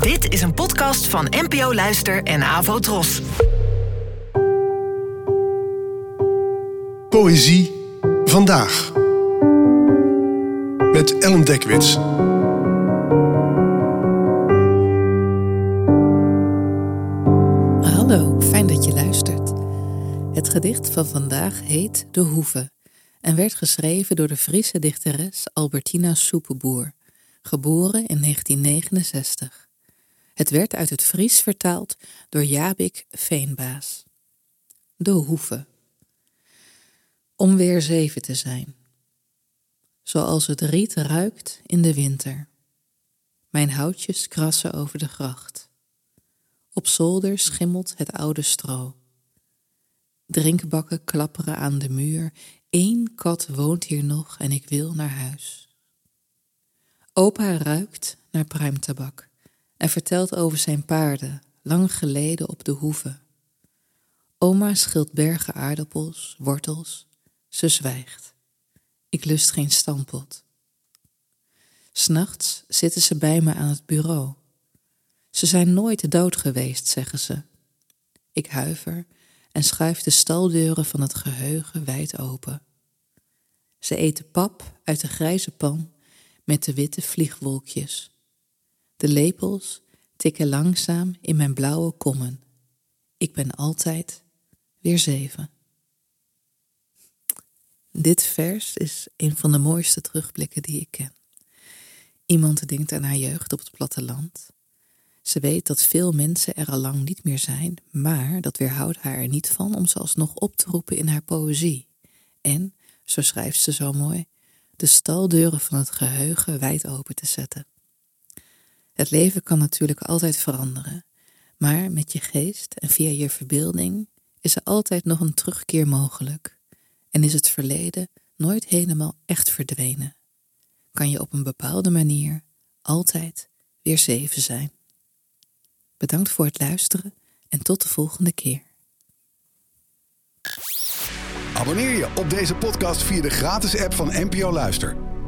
Dit is een podcast van NPO Luister en Avo Tros. Poëzie vandaag. Met Ellen Dekwits. Hallo, fijn dat je luistert. Het gedicht van vandaag heet De Hoeve en werd geschreven door de Friese dichteres Albertina Soepenboer, geboren in 1969. Het werd uit het Fries vertaald door Jabik Veenbaas. De Hoeve. Om weer zeven te zijn. Zoals het riet ruikt in de winter. Mijn houtjes krassen over de gracht. Op zolder schimmelt het oude stro. Drinkbakken klapperen aan de muur. Eén kat woont hier nog en ik wil naar huis. Opa ruikt naar pruimtabak en vertelt over zijn paarden, lang geleden op de hoeve. Oma schilt bergen aardappels, wortels. Ze zwijgt. Ik lust geen stampot. S'nachts zitten ze bij me aan het bureau. Ze zijn nooit dood geweest, zeggen ze. Ik huiver en schuif de staldeuren van het geheugen wijd open. Ze eten pap uit de grijze pan met de witte vliegwolkjes. De lepels tikken langzaam in mijn blauwe kommen. Ik ben altijd weer zeven. Dit vers is een van de mooiste terugblikken die ik ken. Iemand denkt aan haar jeugd op het platteland. Ze weet dat veel mensen er al lang niet meer zijn, maar dat weerhoudt haar er niet van om ze alsnog op te roepen in haar poëzie. En, zo schrijft ze zo mooi, de staldeuren van het geheugen wijd open te zetten. Het leven kan natuurlijk altijd veranderen, maar met je geest en via je verbeelding is er altijd nog een terugkeer mogelijk en is het verleden nooit helemaal echt verdwenen. Kan je op een bepaalde manier altijd weer zeven zijn. Bedankt voor het luisteren en tot de volgende keer. Abonneer je op deze podcast via de gratis app van NPO Luister.